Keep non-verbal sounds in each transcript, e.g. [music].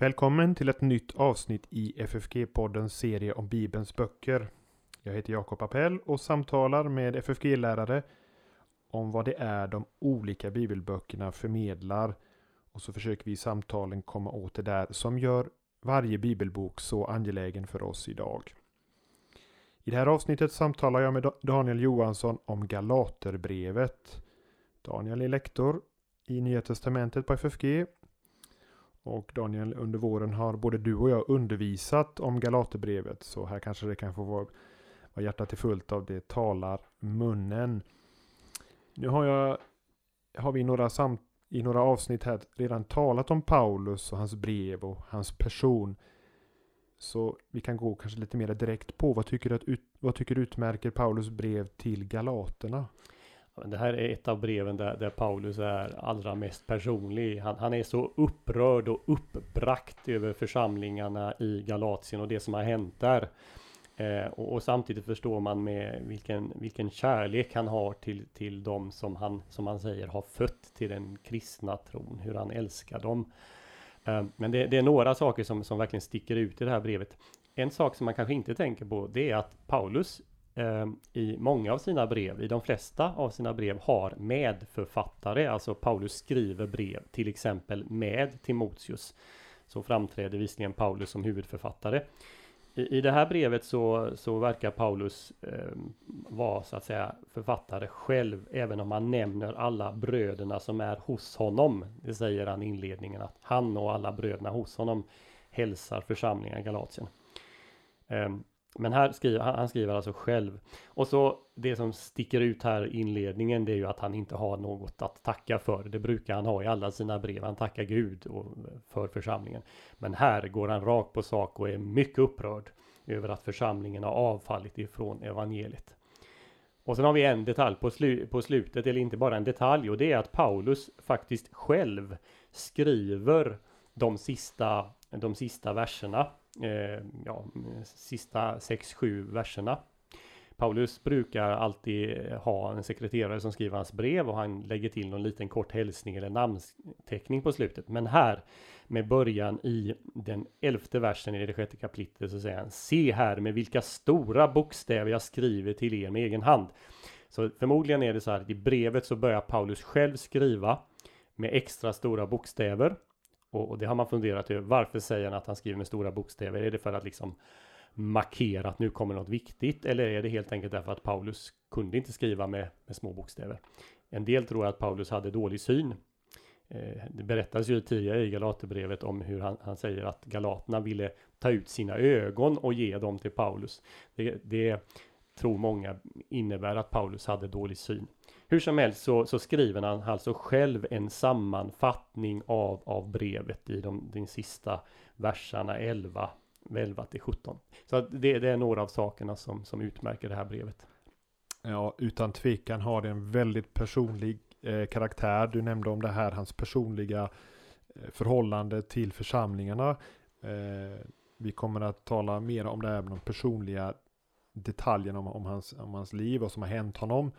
Välkommen till ett nytt avsnitt i FFG-poddens serie om Bibelns böcker. Jag heter Jakob Appell och samtalar med FFG-lärare om vad det är de olika bibelböckerna förmedlar. Och så försöker vi i samtalen komma åt det där som gör varje bibelbok så angelägen för oss idag. I det här avsnittet samtalar jag med Daniel Johansson om Galaterbrevet. Daniel är lektor i Nya Testamentet på FFG och Daniel, under våren har både du och jag undervisat om Galaterbrevet, så här kanske det kan få vara, vara hjärtat är fullt av det talar munnen. Nu har jag, har vi några samtal i några avsnitt här redan talat om Paulus och hans brev och hans person. Så vi kan gå kanske lite mer direkt på vad tycker du, att, vad tycker du utmärker Paulus brev till Galaterna? Det här är ett av breven där, där Paulus är allra mest personlig. Han, han, är så upprörd och uppbrakt över församlingarna i Galatien och det som har hänt där. Eh, och, och, samtidigt förstår man med vilken, vilken kärlek han har till, till dem som han, som han säger, har fött till den kristna tron. Hur han älskar dem. Eh, men det, det, är några saker som, som verkligen sticker ut i det här brevet. En sak som man kanske inte tänker på, det är att Paulus eh, i många av sina brev, i de flesta av sina brev har medförfattare, alltså Paulus skriver brev, till exempel med Timoteus. Så framträder visserligen Paulus som huvudförfattare. I, i det här brevet så, så verkar Paulus eh, vara så att säga författare själv, även om han nämner alla bröderna som är hos honom. Det säger han i inledningen att han och alla bröderna hos honom hälsar församlingen i Galatien. Um, men här skriver han, han skriver alltså själv. Och så det som sticker ut här i inledningen det är ju att han inte har något att tacka för. Det brukar han ha i alla sina brev. Han tackar Gud och för församlingen. Men här går han rakt på sak och är mycket upprörd över att församlingen har avfallit ifrån evangeliet. Och sen har vi en detalj på, slu på slutet, eller inte bara en detalj, och det är att Paulus faktiskt själv skriver de sista, de sista verserna eh, ja, sista 6-7 verserna. Paulus brukar alltid ha en sekreterare som skriver hans brev och han lägger till någon liten kort hälsning eller namnteckning på slutet. Men här med början i den elfte versen i det sjätte kapitlet så säger han Se här med vilka stora bokstäver jag skriver till er med egen hand. Så förmodligen är det så här att i brevet så börjar Paulus själv skriva med extra stora bokstäver och, och, det har man funderat över. Varför säger han att han skriver med stora bokstäver? Är det för att liksom markera att nu kommer något viktigt? Eller är det helt enkelt därför att Paulus kunde inte skriva med, med små bokstäver? En del tror att Paulus hade dålig syn. Eh, det berättas ju tidigare i Galaterbrevet om hur han, han, säger att galaterna ville ta ut sina ögon och ge dem till Paulus. Det, det tror många innebär att Paulus hade dålig syn. Hur som helst så, så, skriver han alltså själv en sammanfattning av, av brevet i de, de sista verserna 11, 11 till 17. Så det, det, är några av sakerna som, som utmärker det här brevet. Ja, utan tvekan har det en väldigt personlig eh, karaktär. Du nämnde om det här, hans personliga eh, förhållande till församlingarna. Eh, vi kommer att tala mer om det här med de personliga detaljerna om, om, hans, om hans liv och som har hänt honom.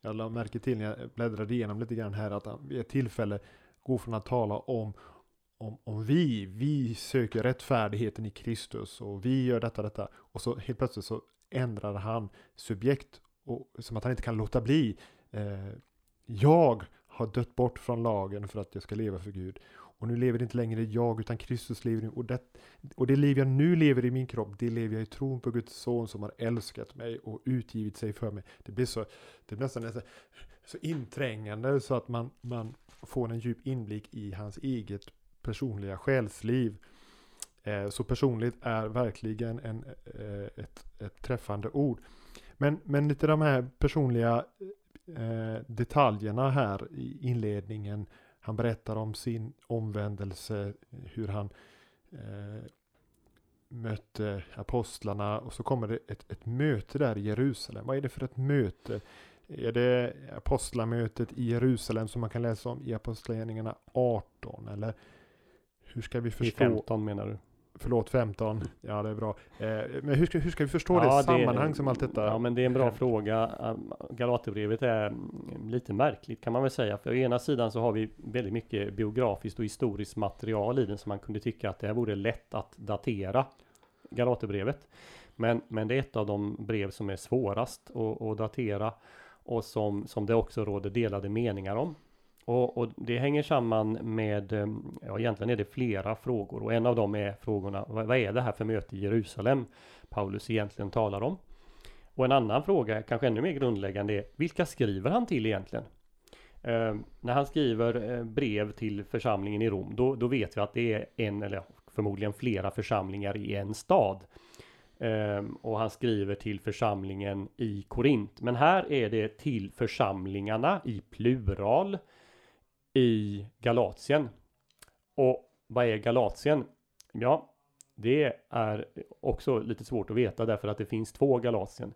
Jag lade märke till när jag bläddrade igenom lite grann här att han vid ett tillfälle går från att tala om om, om vi, vi söker rättfärdigheten i Kristus och vi gör detta, detta. Och så helt plötsligt så ändrar han subjekt och, som att han inte kan låta bli. Eh, jag har dött bort från lagen för att jag ska leva för Gud. Och nu lever inte längre jag utan Kristus lever i och det, och det liv jag nu lever i min kropp, det lever jag i tron på Guds son som har älskat mig och utgivit sig för mig. Det blir så, det blir nästan, nästan så inträngande så att man, man får en djup inblick i hans eget personliga själsliv. Eh, så personligt är verkligen en, eh, ett, ett träffande ord. Men, men lite de här personliga eh, detaljerna här i inledningen han berättar om sin omvändelse, hur han eh, mötte apostlarna och så kommer det ett, ett möte där i Jerusalem. Vad är det för ett möte? Är det apostlamötet i Jerusalem som man kan läsa om i Apostlagärningarna 18? Eller hur ska vi förstå? I 15 menar du? Förlåt 15. Ja det är bra. Eh, men hur ska, hur ska vi förstå ja, det sammanhang som allt detta? Ja men det är en bra fråga. Galaterbrevet är mm, lite märkligt kan man väl säga. För å ena sidan så har vi väldigt mycket biografiskt och historiskt material i den som man kunde tycka att det här vore lätt att datera. Galaterbrevet. Men, men det är ett av de brev som är svårast att, att datera och som, som det också råder delade meningar om. Och, och, det hänger samman med, eh, ja egentligen är det flera frågor och en av dem är frågorna, vad, vad är det här för möte i Jerusalem Paulus egentligen talar om? Och en annan fråga, kanske ännu mer grundläggande, är vilka skriver han till egentligen? Eh, när han skriver eh, brev till församlingen i Rom, då, då vet vi att det är en eller förmodligen flera församlingar i en stad. Eh, och han skriver till församlingen i Korint. Men här är det till församlingarna i plural i Galatien. Och vad är Galatien? Ja, det är också lite svårt att veta därför att det finns två Galatien.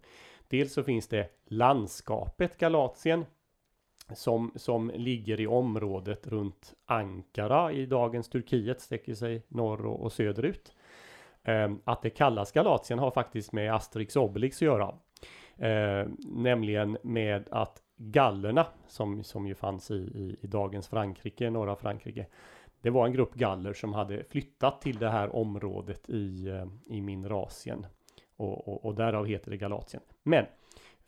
Dels så finns det landskapet Galatien som, som ligger i området runt Ankara i dagens Turkiet, sträcker sig norr och, och söderut. Eh, att det kallas Galatien har faktiskt med Asterix Obelix att göra. Eh, nämligen med att gallerna som, som ju fanns i, i, i, dagens Frankrike, norra Frankrike. Det var en grupp galler som hade flyttat till det här området i, eh, i Minrasien. Och, och, och därav heter det Galatien. Men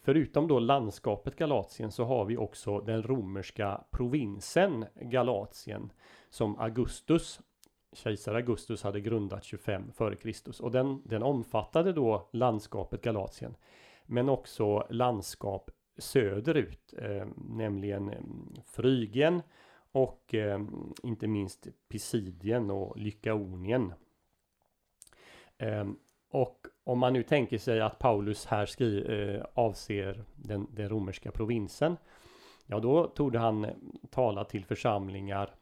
förutom då landskapet Galatien så har vi också den romerska provinsen Galatien som Augustus kejsar Augustus hade grundat 25 f.Kr. Och den, den omfattade då landskapet Galatien. Men också landskap söderut, eh, nämligen eh, Frygien och eh, inte minst Pisidien och Lykaonien. Eh, och om man nu tänker sig att Paulus här skri, eh, avser den, den romerska provinsen, ja då torde han eh, tala till församlingar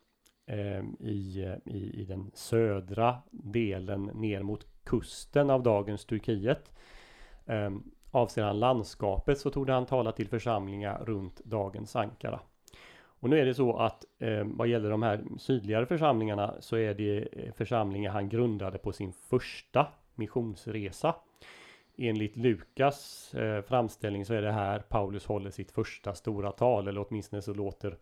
ehm, eh, i, i, i den södra delen ner mot kusten av dagens Turkiet. Ehm, Avser han landskapet så tog han tala till församlingar runt dagens Ankara. Och nu är det så att eh, vad gäller de här sydligare församlingarna så är det eh, församlingar han grundade på sin första missionsresa. Enligt Lukas eh, framställning så är det här Paulus håller sitt första stora tal eller åtminstone så låter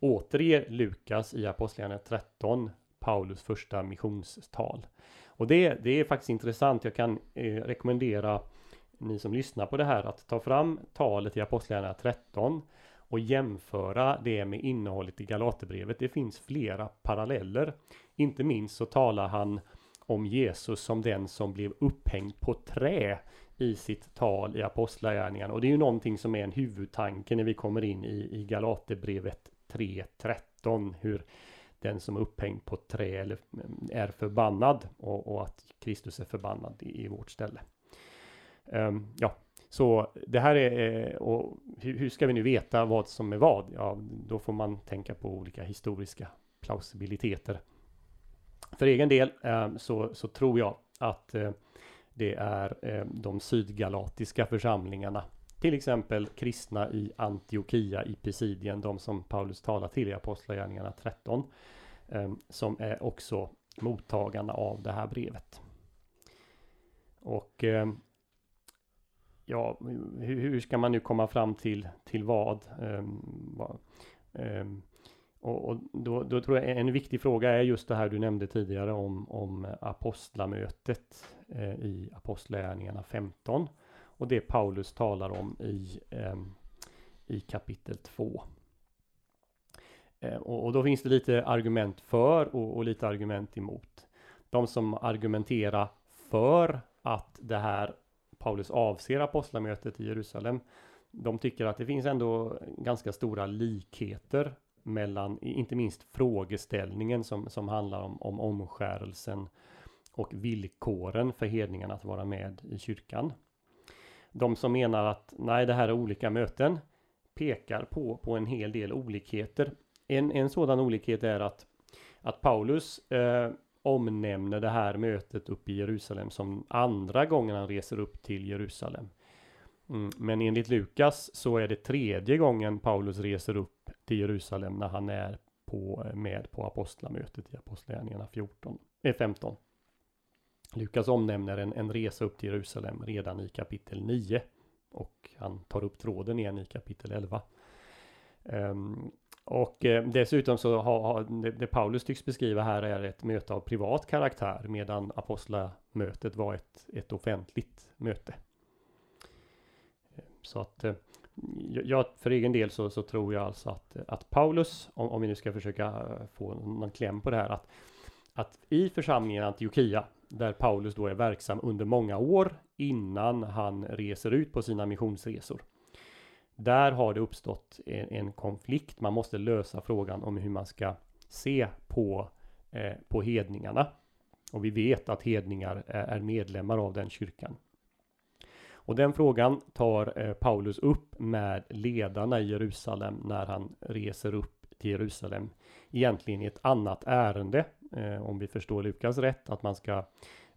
återger Lukas i Apostlagärningarna 13 Paulus första missionstal. Och det, det är faktiskt intressant. Jag kan eh, rekommendera ni som lyssnar på det här att ta fram talet i Apostlagärningarna 13 och jämföra det med innehållet i Galaterbrevet. Det finns flera paralleller. Inte minst så talar han om Jesus som den som blev upphängd på trä i sitt tal i Apostlagärningarna. Och det är ju någonting som är en huvudtanke när vi kommer in i, i Galaterbrevet 3.13. Hur den som är upphängd på trä eller mm, är förbannad och, och att Kristus är förbannad i, i vårt ställe. Um, ja, så det här är, eh, och hur ska vi nu veta vad som är vad? Ja, då får man tänka på olika historiska plausibiliteter. För egen del um, så, så tror jag att uh, det är ehm, de sydgalatiska församlingarna till exempel kristna i Antiochia i Pisidien, de som Paulus talar till i Apostlagärningarna 13, um, som är också mottagarna av det här brevet. Och ja, hur, hur, ska man nu komma fram till, till vad? Um, vad um, och, och då, då, tror jag en viktig fråga är just det här du nämnde tidigare om, om apostlamötet eh, i Apostlagärningarna 15 och det Paulus talar om i, eh, i kapitel 2. Eh, och, och, då finns det lite argument för och, och lite argument emot. De som argumenterar för att det här Paulus avser apostlamötet i Jerusalem. De tycker att det finns ändå ganska stora likheter mellan, inte minst frågeställningen som, som handlar om, om omskärelsen och villkoren för hedningarna att vara med i kyrkan. De som menar att nej, det här är olika möten pekar på, på en hel del olikheter. En, en sådan olikhet är att, att Paulus eh, omnämner det här mötet uppe i Jerusalem som andra gången han reser upp till Jerusalem. Mm, men enligt Lukas så är det tredje gången Paulus reser upp till Jerusalem när han är på, med på apostlamötet i Apostlagärningarna 14, eh, 15. Lukas omnämner en, en resa upp till Jerusalem redan i kapitel 9 och han tar upp tråden igen i kapitel 11. Um, ehm, och eh, dessutom så har, har det, det, Paulus tycks beskriva här är ett möte av privat karaktär medan apostlamötet var ett, ett offentligt möte. Eh, så att eh, jag, för egen del så, så tror jag alltså att, att Paulus, om, om vi nu ska försöka eh, få någon kläm på det här, att, att i församlingen Antiochia, där Paulus då är verksam under många år innan han reser ut på sina missionsresor. Där har det uppstått en, en konflikt. Man måste lösa frågan om hur man ska se på, eh, på hedningarna. Och vi vet att hedningar är, är medlemmar av den kyrkan. Och den frågan tar eh, Paulus upp med ledarna i Jerusalem när han reser upp till Jerusalem. Egentligen i ett annat ärende, eh, om vi förstår Lukas rätt, att man ska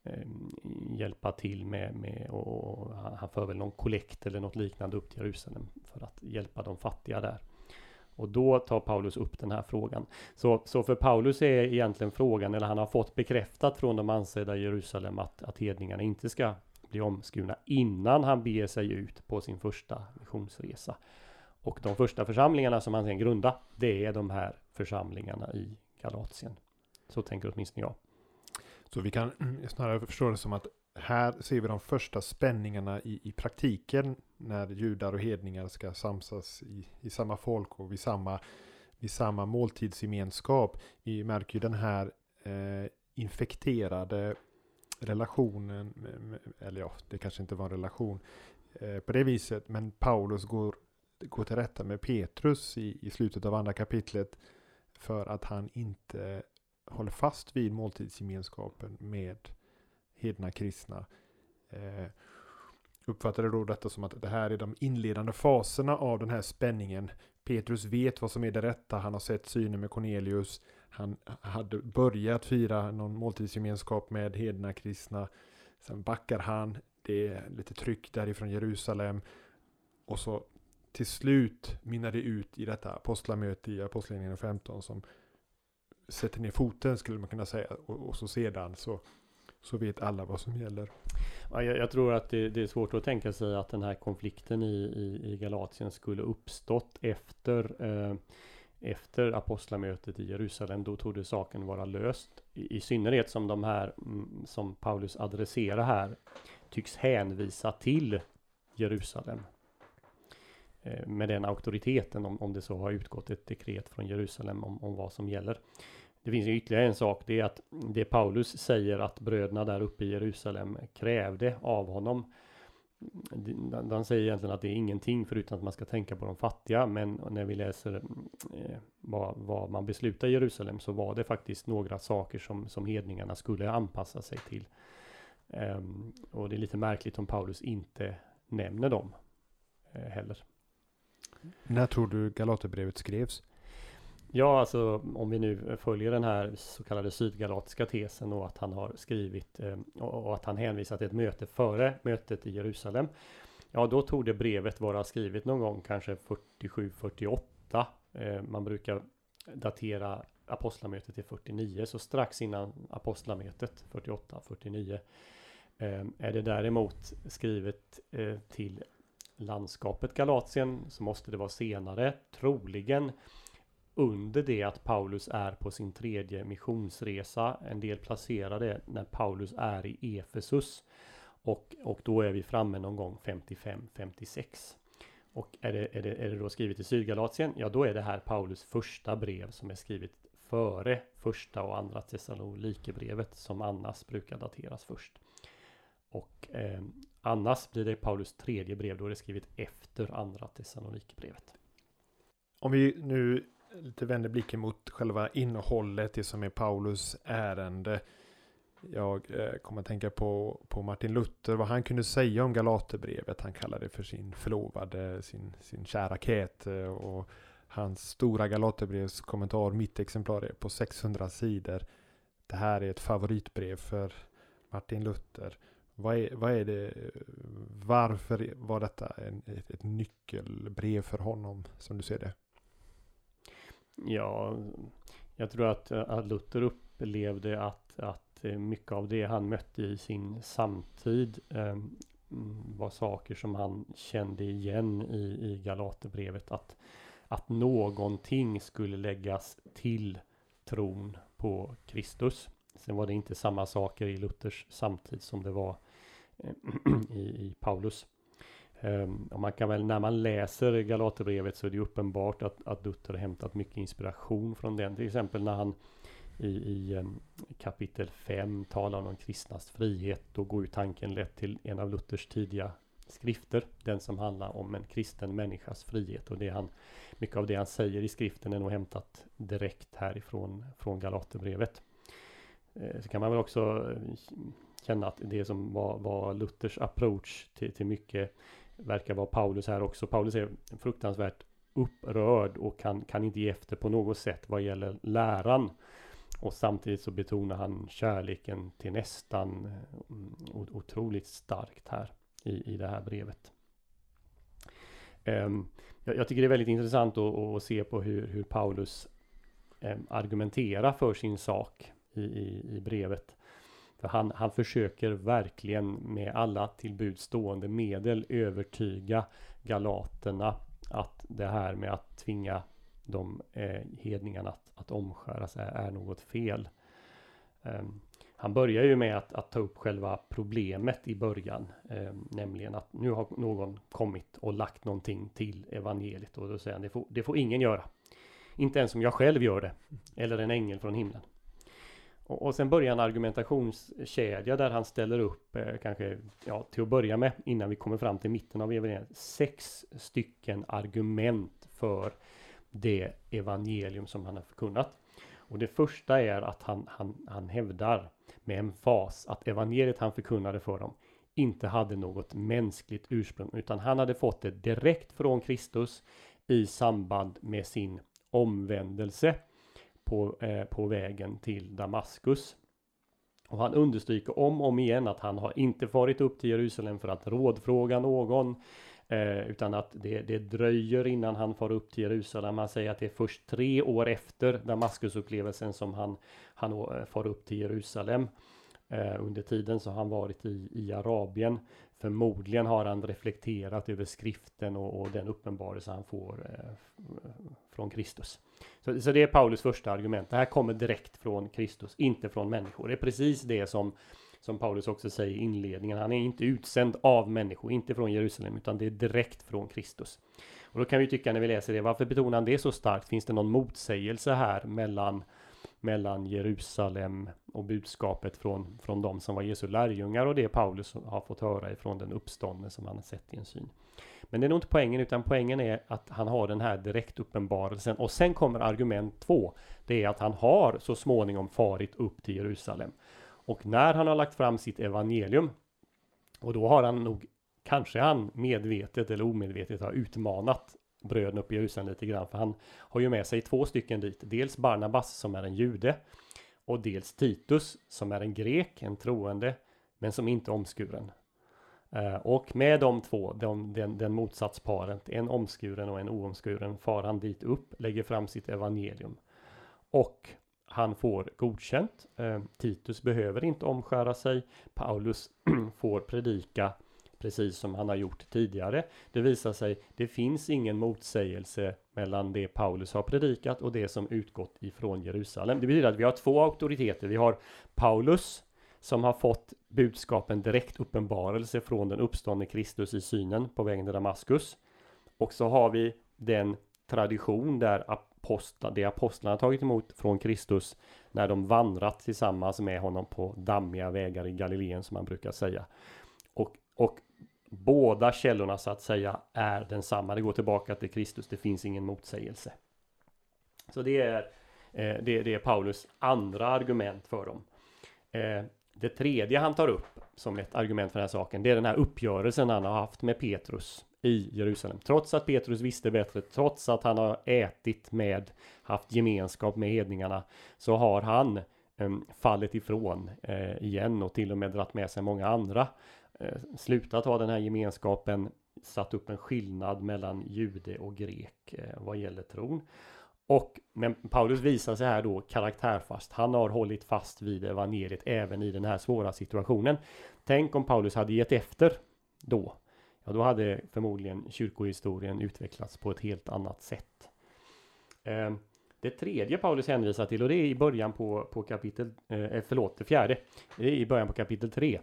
Ehm, hjälpa till med, med och, han för väl någon kollekt eller något liknande upp till Jerusalem för att hjälpa de fattiga där. Och då tar Paulus upp den här frågan. Så, så för Paulus är egentligen frågan, eller han har fått bekräftat från de ansedda i Jerusalem att, att hedningarna inte ska bli omskurna innan han beger sig ut på sin första missionsresa. Och de första församlingarna som han sen grundar, det är de här församlingarna i Galatien. Så tänker åtminstone jag. Så vi kan [clears throat] snarare förstå det som att här ser vi de första spänningarna i, i praktiken när judar och hedningar ska samsas i, i samma folk och vid samma, vid samma måltidsgemenskap. Vi märker ju den här eh, infekterade relationen, eller ja, det kanske inte var en relation eh, på det viset, men Paulus går, går till rätta med Petrus i, i slutet av andra kapitlet för att han inte håller fast vid måltidsgemenskapen med hedna kristna. Eh, uppfattade då detta som att det här är de inledande faserna av den här spänningen. Petrus vet vad som är det rätta, han har sett synen med Cornelius, han hade börjat fira någon måltidsgemenskap med hedna kristna. Sen backar han. Det är lite tryck därifrån Jerusalem. Och så till slut minnar det ut i detta apostlamöte i Apostlagärningarna 15 som sätter ner foten skulle man kunna säga. Och, och, så sedan så, så vet alla vad som gäller. Ja, jag, jag tror att det, det, är svårt att tänka sig att den här konflikten i, i, i Galatien skulle uppstått efter eh, efter apostlamötet i Jerusalem, då tog det saken vara löst. I, I, synnerhet som de här mm, som Paulus adresserar här tycks hänvisa till Jerusalem. Eh, med den auktoriteten om, om det så har utgått ett dekret från Jerusalem om, om vad som gäller. Det finns ju ytterligare en sak, det är att det Paulus säger att bröderna där uppe i Jerusalem krävde av honom Han säger egentligen att det är ingenting förutom att man ska tänka på de fattiga. Men när vi läser eh, vad, vad, man beslutar i Jerusalem så var det faktiskt några saker som, som hedningarna skulle anpassa sig till. Eh, och det är lite märkligt om Paulus inte nämner dem eh, heller. När tror du Galaterbrevet skrevs? Ja, alltså om vi nu följer den här så kallade sydgalatiska tesen och att han har skrivit eh, och att han hänvisar till ett möte före mötet i Jerusalem. Ja, då tog det brevet vara skrivet någon gång kanske 47-48. Eh, man brukar datera apostlamötet till 49, så strax innan apostlamötet 48-49 eh, är det däremot skrivet till landskapet Galatien så måste det vara senare, troligen under det att Paulus är på sin tredje missionsresa. En del placerar det när Paulus är i Efesus. Och, och då är vi framme någon gång 55-56. Och är det, är, det, är det då skrivet i Sydgalatien? Ja, då är det här Paulus första brev som är skrivet före första och andra Thessalonikerbrevet som annars brukar dateras först. Och eh, annars blir det Paulus tredje brev, då är det skrivet efter andra Thessalonikerbrevet. Om vi nu lite vänder blicken mot själva innehållet, det som är Paulus ärende. Jag eh, kommer att tänka på, på Martin Luther, vad han kunde säga om Galaterbrevet. Han kallade det för sin förlovade, sin, sin kära Käte eh, och hans stora Galaterbrevskommentar, mitt exemplar är på 600 sidor. Det här är ett favoritbrev för Martin Luther. Vad är, vad är det, varför var detta en, ett, ett nyckelbrev för honom som du ser det? Ja, jag tror att, eh, att Luther upplevde att, att eh, mycket av det han mötte i sin samtid eh, var saker som han kände igen i, i Galaterbrevet. Att, att någonting skulle läggas till tron på Kristus. Sen var det inte samma saker i Luthers samtid som det var [clears throat] i, i Paulus. Um, och man kan väl när man läser Galaterbrevet så är det uppenbart att, att Luther har hämtat mycket inspiration från den. Till exempel när han i, i um, kapitel 5 talar om de kristnas frihet. Då går ju tanken lätt till en av Luthers tidiga skrifter. Den som handlar om en kristen människas frihet. Och det han, mycket av det han säger i skriften är nog hämtat direkt härifrån från Galaterbrevet. Uh, så kan man väl också eh, känna att det som var, var Luthers approach till, till mycket verkar vara Paulus här också. Paulus är fruktansvärt upprörd och kan, kan inte ge efter på något sätt vad gäller läran. Och samtidigt så betonar han kärleken till nästan eh, otroligt starkt här i, i det här brevet. Um, jag, jag, tycker det är väldigt intressant att, att se på hur, hur Paulus um, argumenterar för sin sak i, i, i brevet. För han, han försöker verkligen med alla tillbudstående medel övertyga galaterna att det här med att tvinga de eh, hedningarna att, att omskäras är, är något fel. Um, han börjar ju med att, att, ta upp själva problemet i början, eh, nämligen att nu har någon kommit och lagt någonting till evangeliet och då säger han det får, det får ingen göra. Inte ens om jag själv gör det, eller en ängel från himlen. Och, och sen börjar en argumentationskedja där han ställer upp eh, kanske, ja, till att börja med, innan vi kommer fram till mitten av evangeliet, sex stycken argument för det evangelium som han har förkunnat. Och det första är att han, han, han hävdar med en fas att evangeliet han förkunnade för dem inte hade något mänskligt ursprung utan han hade fått det direkt från Kristus i samband med sin omvändelse på, eh, på vägen till Damaskus. Och han understryker om och om igen att han har inte farit upp till Jerusalem för att rådfråga någon. Eh, utan att det, det dröjer innan han far upp till Jerusalem. Han säger att det är först tre år efter Damaskusupplevelsen som han, han eh, far upp till Jerusalem. Eh, under tiden så har han varit i, i Arabien. Förmodligen har han reflekterat över skriften och, och den uppenbarelse han får eh, eh, från Kristus. Så, så, det är Paulus första argument. Det här kommer direkt från Kristus, inte från människor. Det är precis det som, som Paulus också säger i inledningen. Han är inte utsänd av människor, inte från Jerusalem, utan det är direkt från Kristus. Och då kan vi tycka när vi läser det, varför betonar han det så starkt? Finns det någon motsägelse här mellan mellan Jerusalem och budskapet från, från de som var Jesu lärjungar och det Paulus har fått höra ifrån den uppståndne som han har sett i en syn. Men det är nog inte poängen, utan poängen är att han har den här direktuppenbarelsen. Och sen kommer argument två. Det är att han har så småningom farit upp till Jerusalem. Och när han har lagt fram sitt evangelium, och då har han nog, kanske han medvetet eller omedvetet har utmanat bröderna uppe i Jerusalem lite grann. För han har ju med sig två stycken dit. Dels Barnabas som är en jude. Och dels Titus som är en grek, en troende. Men som inte är omskuren. Eh, och med de två, de, den, den motsatsparet, en omskuren och en oomskuren, far han dit upp, lägger fram sitt evangelium. Och han får godkänt. Eh, Titus behöver inte omskära sig. Paulus [clears throat] får predika precis som han har gjort tidigare. Det visar sig, det finns ingen motsägelse mellan det Paulus har predikat och det som utgått ifrån Jerusalem. Det betyder att vi har två auktoriteter. Vi har Paulus som har fått budskapen direkt uppenbarelse från den uppståndne Kristus i synen på vägen till Damaskus. Och så har vi den tradition där apostlar, det apostlarna tagit emot från Kristus när de vandrat tillsammans med honom på dammiga vägar i Galileen som man brukar säga. Och, och båda källorna så att säga är densamma. Det går tillbaka till Kristus. Det finns ingen motsägelse. Så det är, eh, det, det, är Paulus andra argument för dem. Eh, det tredje han tar upp som ett argument för den här saken, det är den här uppgörelsen han har haft med Petrus i Jerusalem. Trots att Petrus visste bättre, trots att han har ätit med, haft gemenskap med hedningarna, så har han eh, fallit ifrån eh, igen och till och med dratt med sig många andra Eh, slutat ha den här gemenskapen, satt upp en skillnad mellan jude och grek eh, vad gäller tron. Och men Paulus visar sig här då karaktärfast. Han har hållit fast vid evangeliet även i den här svåra situationen. Tänk om Paulus hade gett efter då. Ja, då hade förmodligen kyrkohistorien utvecklats på ett helt annat sätt. Eh, det tredje Paulus hänvisar till och det är i början på, på kapitel, eh, förlåt, det fjärde. Det är i början på kapitel 3.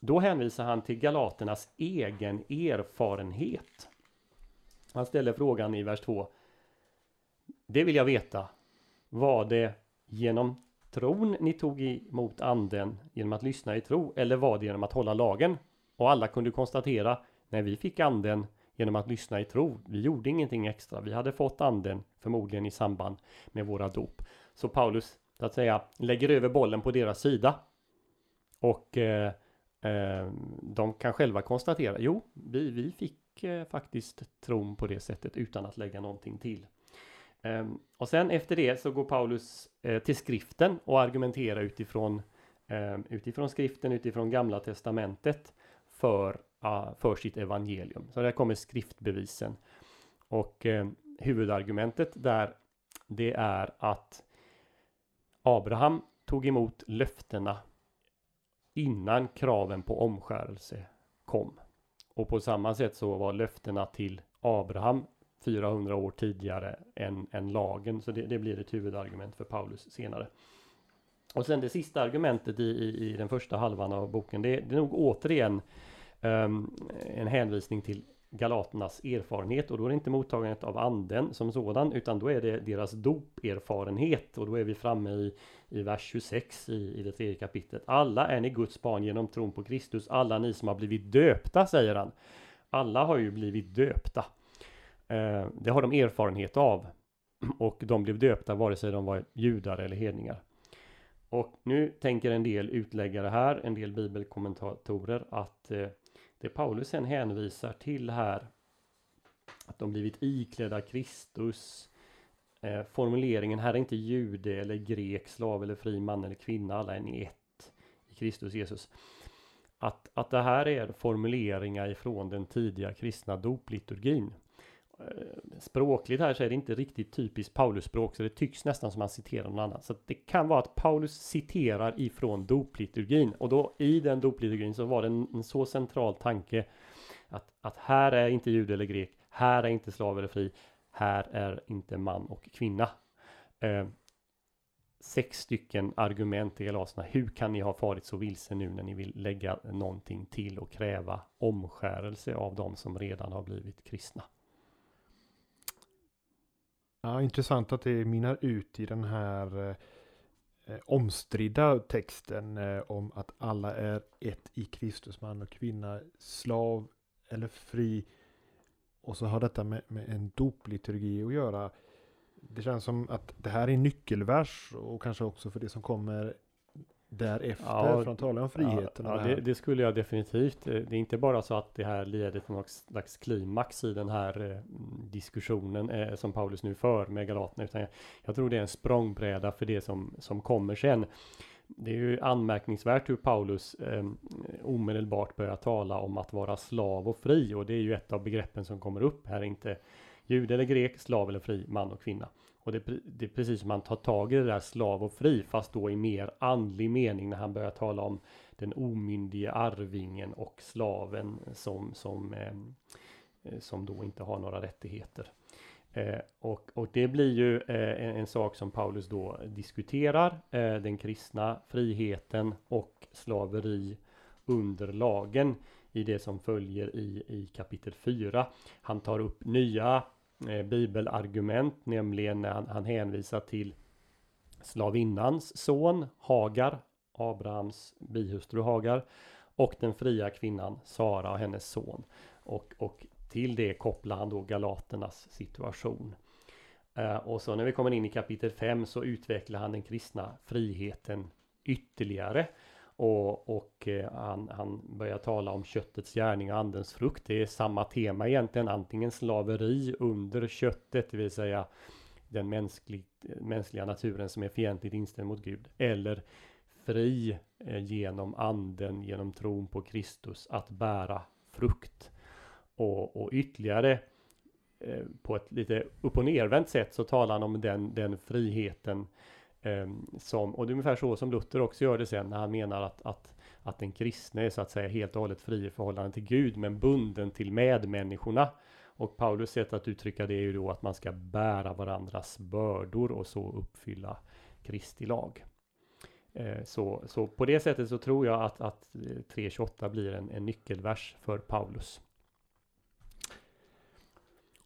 Då hänvisar han till galaternas egen erfarenhet. Han ställer frågan i vers 2. Det vill jag veta. Var det genom tron ni tog emot anden genom att lyssna i tro eller var det genom att hålla lagen? Och alla kunde konstatera när vi fick anden genom att lyssna i tro. Vi gjorde ingenting extra. Vi hade fått anden förmodligen i samband med våra dop. Så Paulus så att säga lägger över bollen på deras sida. Och eh, Ehm, de kan själva konstatera. Jo, vi, vi fick eh, faktiskt tron på det sättet utan att lägga någonting till. Ehm, och sen efter det så går Paulus eh, till skriften och argumenterar utifrån ehm, utifrån skriften, utifrån gamla testamentet för, ah, för sitt evangelium. Så där kommer skriftbevisen. Och huvudargumentet där det är att Abraham tog emot löftena innan kraven på omskärelse kom. Och på samma sätt så var löftena till Abraham 400 år tidigare än, än lagen. Så det, det, blir ett huvudargument för Paulus senare. Och sen det sista argumentet i, i, i den första halvan av boken, det, det är nog återigen um, en hänvisning till Galaternas erfarenhet och då är det inte mottagandet av anden som sådan utan då är det deras doperfarenhet och då är vi framme i, i vers 26 i, i det tredje kapitlet. Alla är ni Guds barn genom tron på Kristus, alla ni som har blivit döpta säger han. Alla har ju blivit döpta. Eh, det har de erfarenhet av. Och de blev döpta vare sig de var judar eller hedningar. Och nu tänker en del utläggare här, en del bibelkommentatorer att eh, det Paulus sen hänvisar till här att de blivit iklädda Kristus eh, formuleringen här är inte jude eller grek, slav eller fri man eller kvinna, alla är ni ett i Kristus Jesus. Att, att det här är formuleringar ifrån den tidiga kristna dopliturgin. Eh, språkligt här så är det inte riktigt typiskt Paulus-språk så det tycks nästan som han citerar någon annan. Så det kan vara att Paulus citerar ifrån dopliturgin och då i den dopliturgin så var det en, en, så central tanke att, att här är inte jude eller grek, här är inte slav eller fri, här är inte man och kvinna. Eh, sex stycken argument i Galaserna. Hur kan ni ha farit så vilse nu när ni vill lägga någonting till och kräva omskärelse av de som redan har blivit kristna? Ja, intressant att det minnar ut i den här eh, eh, omstridda texten eh, om att alla är ett i Kristus, man och kvinna, slav eller fri. Och så har detta med, med en dopliturgi att göra. Det känns som att det här är en nyckelvers och kanske också för det som kommer därefter. Ja, för att tala om friheten. Ja, det, det, skulle jag definitivt. Eh, det är inte bara så att det här leder till något slags klimax i den här eh, diskussionen eh, som Paulus nu för med Galaterna. Utan jag, jag, tror det är en språngbräda för det som, som kommer sen. Det är ju anmärkningsvärt hur Paulus eh, omedelbart börjar tala om att vara slav och fri. Och det är ju ett av begreppen som kommer upp här. Inte jude eller grek, slav eller fri, man och kvinna. Och det, det, är precis som han tar tag i det där slav och fri fast då i mer andlig mening när han börjar tala om den omyndige arvingen och slaven som, som, ehm, eh, som då inte har några rättigheter. Eh, och, och det blir ju eh, en, en, sak som Paulus då diskuterar, eh, den kristna friheten och slaveri under lagen i det som följer i, i kapitel 4. Han tar upp nya eh, bibelargument, nämligen när han, han hänvisar till slavinnans son Hagar, Abrahams bihustru Hagar och den fria kvinnan Sara och hennes son. Och, och till det kopplar han då galaternas situation. Eh, och så när vi kommer in i kapitel 5 så utvecklar han den kristna friheten ytterligare. Och, och eh, han, han börjar tala om köttets gärning och andens frukt. Det är samma tema egentligen. Antingen slaveri under köttet, det vill säga den mänsklig, mänskliga naturen som är fientligt inställd mot Gud. Eller fri eh, genom anden, genom tron på Kristus, att bära frukt. Och, och ytterligare eh, på ett lite upp och nervänt sätt så talar han om den, den friheten eh, Ehm, som, och det är ungefär så som Luther också gör det sen när han menar att, att, att den kristne är så att säga helt och hållet fri i förhållande till Gud men bunden till medmänniskorna. Och Paulus sätt att uttrycka det är ju då att man ska bära varandras bördor och så uppfylla Kristi lag. Ehm, så, så på det sättet så tror jag att, att eh, 3.28 blir en, en nyckelvers för Paulus.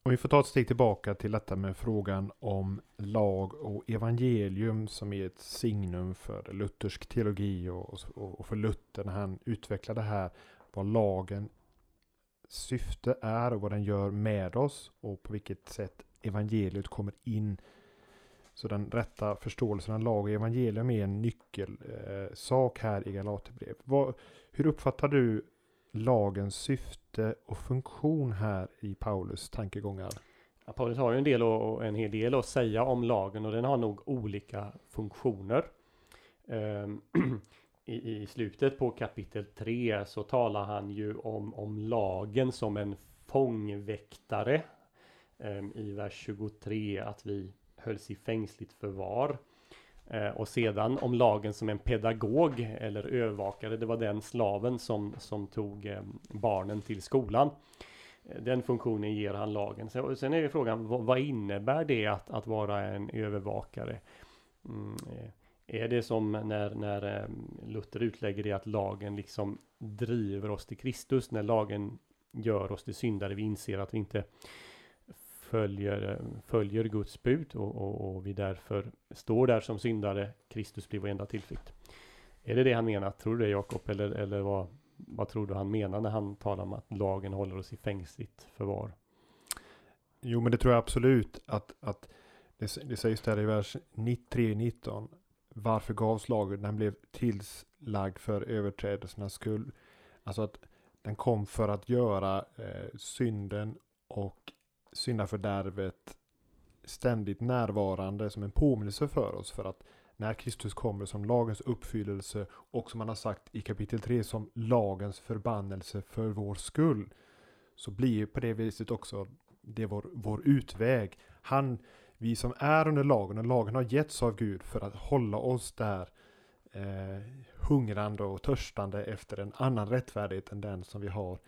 Om vi får ta ett steg tillbaka till detta med frågan om lag och evangelium som är ett signum för luthersk teologi och, och, och för Luther när han utvecklar det här vad lagen syfte är och vad den gör med oss och på vilket sätt evangeliet kommer in. Så den rätta förståelsen av lag och evangelium är en nyckelsak eh, här i Galaterbrev. hur uppfattar du lagens syfte och funktion här i Paulus tankegångar? Ja, Paulus har ju en, del och, en hel del att säga om lagen och den har nog olika funktioner. Ehm, [clears throat] I, i slutet på kapitel 3 så talar han ju om, om lagen som en fångväktare. Ehm, I vers 23 att vi hölls i fängsligt förvar. Eh, och sedan om lagen som en pedagog eller övervakare. Det var den slaven som, som tog eh, barnen till skolan. Eh, den funktionen ger han lagen. Sen är ju frågan vad, innebär det att, att vara en övervakare? Mm, är det som när, när Luther utlägger det att lagen liksom driver oss till Kristus, när lagen gör oss till syndare, vi inser att vi inte följer, följer Guds bud och, och, och vi därför står där som syndare, Kristus blir vår enda tillflykt. Är det det han menar, tror du det Jakob, eller, eller vad, vad tror du han menar när han talar om att lagen håller oss i fängsligt förvar? Jo, men det tror jag absolut att, att det, det sägs där i vers 3.19 varför gavs lagen? Den blev tillslagd för överträdelsernas skull. Alltså att den kom för att göra eh, synden och syndafördärvet ständigt närvarande som en påminnelse för oss. För att när Kristus kommer som lagens uppfyllelse och som han har sagt i kapitel 3 som lagens förbannelse för vår skull. Så blir på det viset också det vår, vår utväg. Han vi som är under lagen och lagen har getts av Gud för att hålla oss där eh, hungrande och törstande efter en annan rättfärdighet än den som vi har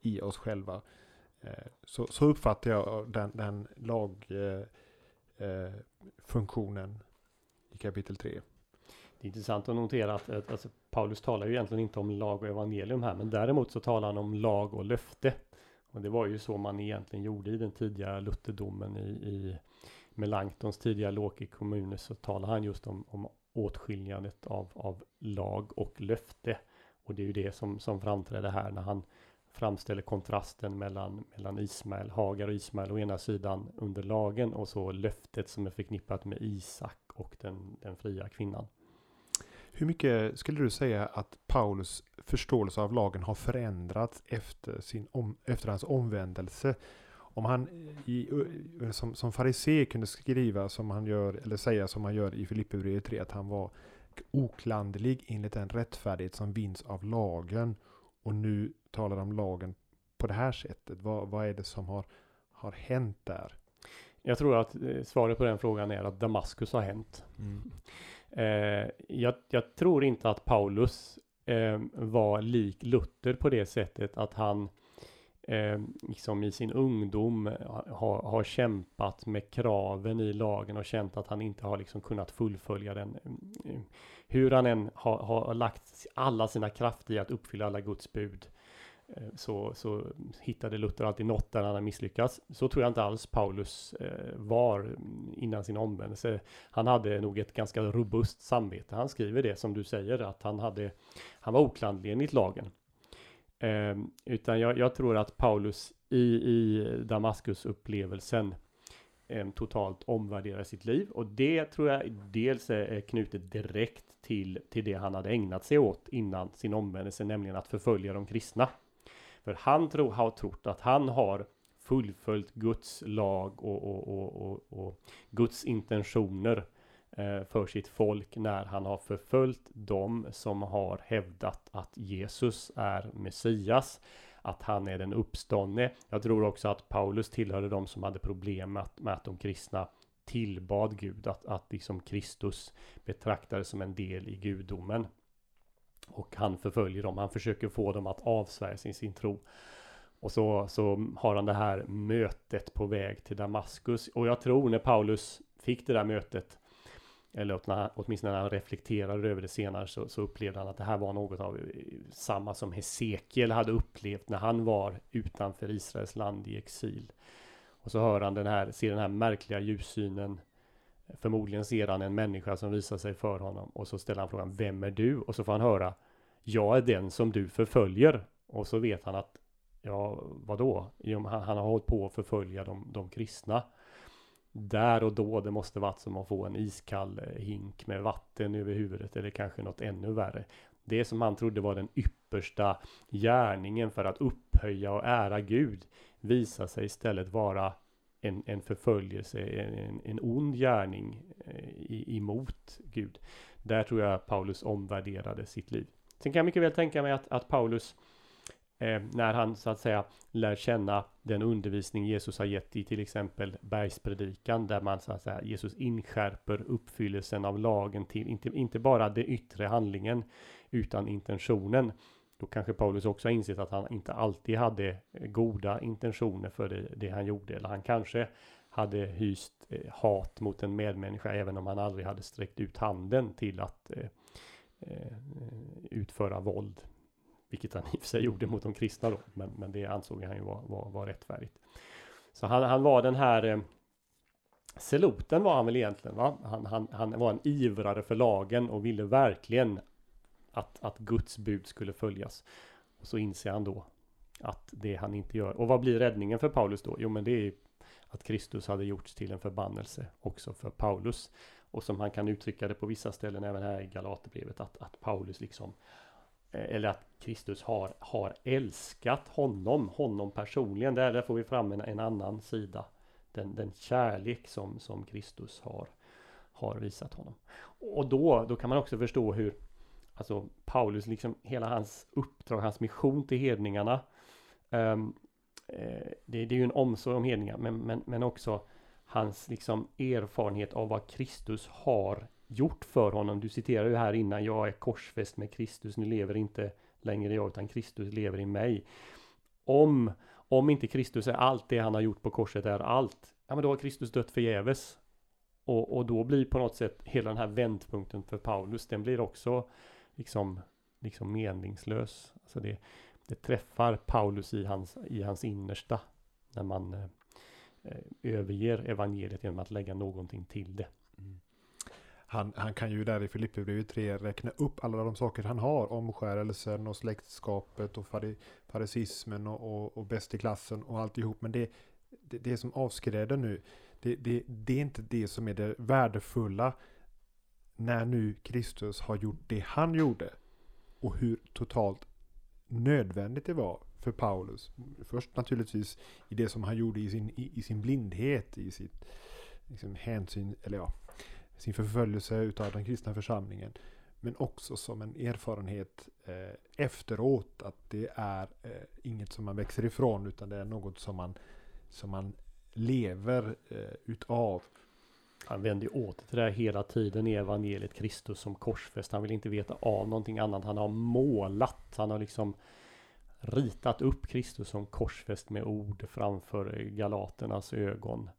i oss själva. Eh, så, så uppfattar jag den, den lagfunktionen eh, eh i kapitel 3. Det är intressant att notera att, alltså, Paulus talar ju egentligen inte om lag och evangelium här, men däremot så talar han om lag och löfte. Och det var ju så man egentligen gjorde i den tidiga lutherdomen i, i Melanchtons tidiga Loki kommuner så talar han just om, om åtskiljandet av, av lag och löfte. Och det är ju det som, som framträder här när han framställer kontrasten mellan, mellan Ismael, Hagar och Ismael å ena sidan under lagen och så löftet som är förknippat med Isak och den, den fria kvinnan. Hur mycket skulle du säga att Paulus förståelse av lagen har förändrats efter, sin om, efter hans omvändelse? om han i, som, som farisé kunde skriva som han gör, eller säga som han gör i Filipperbrevet 3, att han var oklanderlig enligt den rättfärdighet som vinns av lagen. Och nu talar om lagen på det här sättet. Vad, vad är det som har, har hänt där? Jag tror att eh, svaret på den frågan är att Damaskus har hänt. Mm. Eh, jag, jag, tror inte att Paulus eh, var lik Luther på det sättet att han eh, liksom i sin ungdom har, har kämpat med kraven i lagen och känt att han inte har liksom kunnat fullfölja den. Mm, hur han än har, har lagt alla sina krafter i att uppfylla alla Guds bud eh, så, så hittade Luther alltid något där han har misslyckats. Så tror jag inte alls Paulus eh, var mm, innan sin omvändelse. Han hade nog ett ganska robust samvete. Han skriver det som du säger att han hade. Han var oklandlig enligt lagen. Ehm, utan jag, jag, tror att Paulus i, i Damaskus upplevelsen eh, totalt omvärderar sitt liv. Och det tror jag dels är, knutet direkt till, till det han hade ägnat sig åt innan sin omvändelse, nämligen att förfölja de kristna. För han tro, har trott att han har fullföljt Guds lag och, och, och, och, och Guds intentioner Eh, för sitt folk när han har förföljt dem som har hävdat att Jesus är Messias. att han är den uppståndne. Jag tror också att Paulus tillhörde de som hade problem med att, med att de kristna tillbad Gud, att, att liksom Kristus betraktades som en del i gudomen. Och han förföljer dem, han försöker få dem att avsvära sin, sin tro. Och så, så har han det här mötet på väg till Damaskus. Och jag tror när Paulus fick det där mötet, eller åtminstone när han reflekterade över det senare, så, så upplevde han att det här var något av eh, samma som Hesekiel hade upplevt när han var utanför Israels land i exil. Och så hör han den här, ser den här märkliga ljussynen. Förmodligen ser han en människa som visar sig för honom och så ställer han frågan Vem är du? Och så får han höra Jag är den som du förföljer. Och så vet han att Ja, vadå? Jo, han, han har hållit på att förfölja de, de kristna. Där och då, det måste varit som att få en iskall eh, hink med vatten över huvudet eller kanske något ännu värre. Det som han trodde var den yppersta gärningen för att upphöja och ära Gud visar sig istället vara en, en förföljelse, en, en ond gärning eh, emot Gud. Där tror jag Paulus omvärderade sitt liv. Sen kan jag mycket väl tänka mig att, att Paulus eh, när han så att säga lär känna den undervisning Jesus har gett i till exempel bergspredikan där man så att säga Jesus inskärper uppfyllelsen av lagen till inte, inte bara den yttre handlingen utan intentionen. Då kanske Paulus också har insett att han inte alltid hade goda intentioner för det, det han gjorde eller han kanske hade hyst eh, hat mot en medmänniska även om han aldrig hade sträckt ut handen till att eh, eh utföra våld vilket han [laughs] i och för sig gjorde mot de kristna då. Men, men det ansåg han ju var, var, var rättfärdigt. Så han, han var den här eh, Seloten var han väl egentligen va? Han, han, han var en ivrare för lagen och ville verkligen att, att Guds bud skulle följas. Och så inser han då att det han inte gör. Och vad blir räddningen för Paulus då? Jo men det är att Kristus hade gjorts till en förbannelse också för Paulus. Och som han kan uttrycka det på vissa ställen även här i Galaterbrevet att, att Paulus liksom Eh, Eh, eller att Kristus har, har älskat honom, honom personligen. Där, där får vi fram en, en annan sida. Den, den kärlek som, som Kristus har, har visat honom. Och då, då kan man också förstå hur Alltså Paulus, liksom hela hans uppdrag, hans mission till hedningarna. Um, eh, det, det, är ju en omsorg om hedningar, men, men, men också hans liksom erfarenhet av vad Kristus har gjort för honom. Du citerar ju här innan, jag är korsfäst med Kristus, nu lever inte längre jag utan Kristus lever i mig. Om, om inte Kristus är allt det han har gjort på korset är allt, ja men då har Kristus dött förgäves. Och, och då blir på något sätt hela den här vändpunkten för Paulus, den blir också liksom, liksom meningslös. Alltså det, det träffar Paulus i hans, i hans innersta när man eh, överger evangeliet genom att lägga någonting till det. Han, han kan ju där i Filipperbrevet 3 räkna upp alla de saker han har. Omskärelsen och släktskapet och farisismen och, och, och bäst i klassen och alltihop. Men det, det, det som avskräder nu, det, det, det är inte det som är det värdefulla när nu Kristus har gjort det han gjorde. Och hur totalt nödvändigt det var för Paulus. Först naturligtvis i det som han gjorde i sin, i, i sin blindhet, i sitt liksom, hänsyn, eller ja, sin förföljelse utav den kristna församlingen. Men också som en erfarenhet eh, efteråt att det är eh, inget som man växer ifrån utan det är något som man, som man lever eh, utav. Han vänder ju åter till det här hela tiden i evangeliet Kristus som korsfäst. Han vill inte veta av någonting annat. Han har målat. Han har liksom ritat upp Kristus som korsfäst med ord framför galaternas ögon.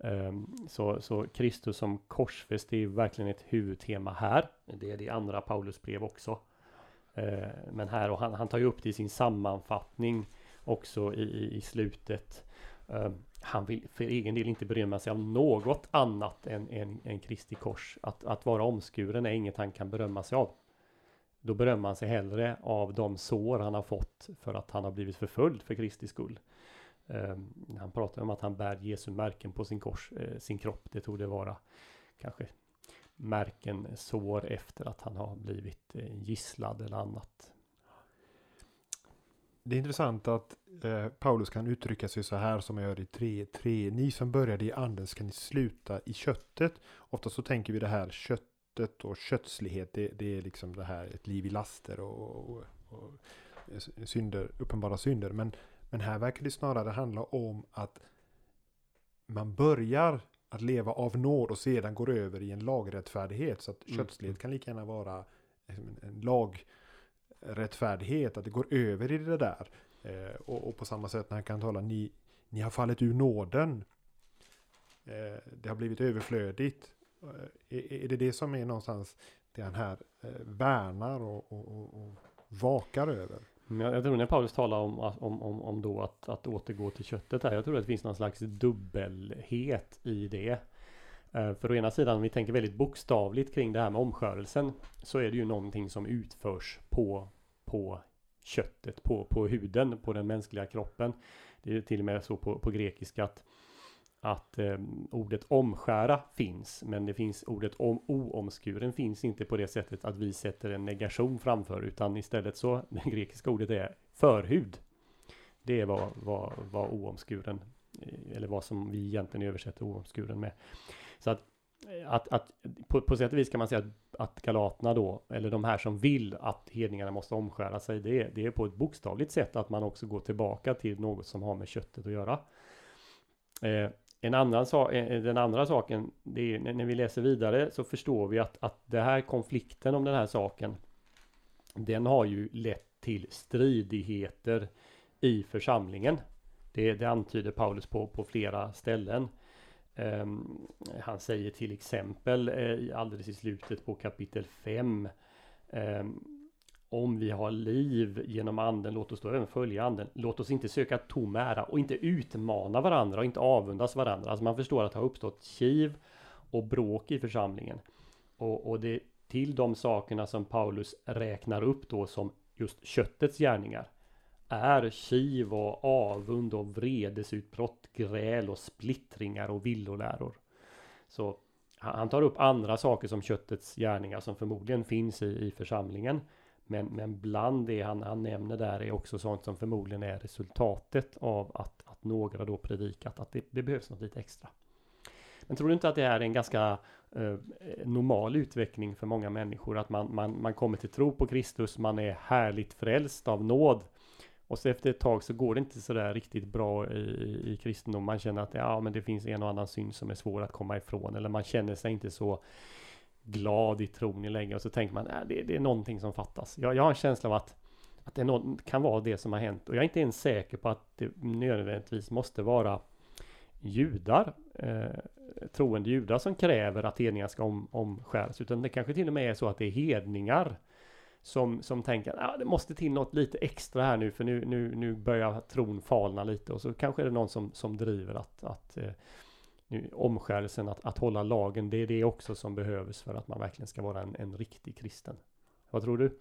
Ehm, så, så Kristus som korsfäst är verkligen ett huvudtema här. Det är det andra Paulusbrev också. Ehm, men här, och han, han tar ju upp det i sin sammanfattning också i, i slutet. Ehm, han vill för egen del inte berömma sig av något annat än, än, än Kristi kors. Att, att vara omskuren är inget han kan berömma sig av. Då berömmer han sig hellre av de sår han har fått för att han har blivit förföljd för Kristi skull. Ehm, han pratar om att han bär Jesu märken på sin, kors, eh, sin kropp. Det tog det vara kanske märken eh, sår efter att han har blivit eh, gisslad eller annat. Det är intressant att eh, Paulus kan uttrycka sig så här som jag gör i 3.3. Ni som började i anden ska ni sluta i köttet. Ofta så tänker vi det här köttet och kötslighet. Det, det är liksom det här ett liv i laster och, och, och eh, synder, uppenbara synder. Men, men här verkar det snarare handla om att man börjar att leva av nåd och sedan går över i en lagrättfärdighet. Så att mm. kötslighet kan lika gärna vara en, en lagrättfärdighet, att det går över i det där. Eh, och, och, på samma sätt när han kan tala, ni, ni har fallit ur nåden. Eh, det har blivit överflödigt. Eh, är, är, det det som är någonstans det han här eh, värnar och, och, och, vakar över? Mm, jag, tror när Paulus talar om, om, om, om då att, att återgå till köttet här. Jag tror att det finns någon slags dubbelhet i det. Eh, för å ena sidan, om vi tänker väldigt bokstavligt kring det här med omskörelsen, så är det ju någonting som utförs på, på köttet, på, på huden, på den mänskliga kroppen. Det är till och med så på, på grekiska att, att eh, ordet omskära finns, men det finns ordet om, oomskuren finns inte på det sättet att vi sätter en negation framför, utan istället så, [laughs] det grekiska ordet är förhud. Det är vad, vad, vad oomskuren, eh, eller vad som vi egentligen översätter oomskuren med. Så att, eh, att, att på, på sätt och vis kan man säga att, att galaterna då, eller de här som vill att hedningarna måste omskära sig, det är, det är på ett bokstavligt sätt att man också går tillbaka till något som har med köttet att göra. Eh, en annan sak, eh, eh, den andra saken, det är när vi läser vidare så förstår vi att, att det här konflikten om den här saken, den har ju lett till stridigheter i församlingen. Det, det antyder Paulus på, på flera ställen. Um, han säger till exempel eh, alldeles i slutet på kapitel 5 um, om vi har liv genom anden, låt oss då även följa anden. Låt oss inte söka tom ära och inte utmana varandra och inte avundas varandra. Alltså man förstår att det har uppstått kiv och bråk i församlingen. Och, och det till de sakerna som Paulus räknar upp då som just köttets gärningar är kiv och avund och vredesutbrott, gräl och splittringar och villoläror. Så han tar upp andra saker som köttets gärningar som förmodligen finns i, i församlingen. Men, men bland det han, han nämner där är också sånt som förmodligen är resultatet av att, att några då predikat att det, det behövs något lite extra. Men tror du inte att det här är en ganska eh, normal utveckling för många människor att man, man, man kommer till tro på Kristus, man är härligt frälst av nåd och så efter ett tag så går det inte sådär riktigt bra i, i kristendom. Man känner att ja, men det finns en och annan synd som är svår att komma ifrån. Eller man känner sig inte så glad i tron länge Och så tänker man att det, det, är någonting som fattas. Jag, jag har en känsla av att, att det någon, kan vara det som har hänt. Och jag är inte ens säker på att det nödvändigtvis måste vara judar, eh, troende judar som kräver att hedningar ska om, omskäras. Utan det kanske till och med är så att det är hedningar som, som tänker att ah, det måste till något lite extra här nu för nu, nu, nu börjar tron falna lite och så kanske är det någon som, som driver att, att eh, omskärelsen, att, att hålla lagen, det är det också som behövs för att man verkligen ska vara en, en riktig kristen. Vad tror du?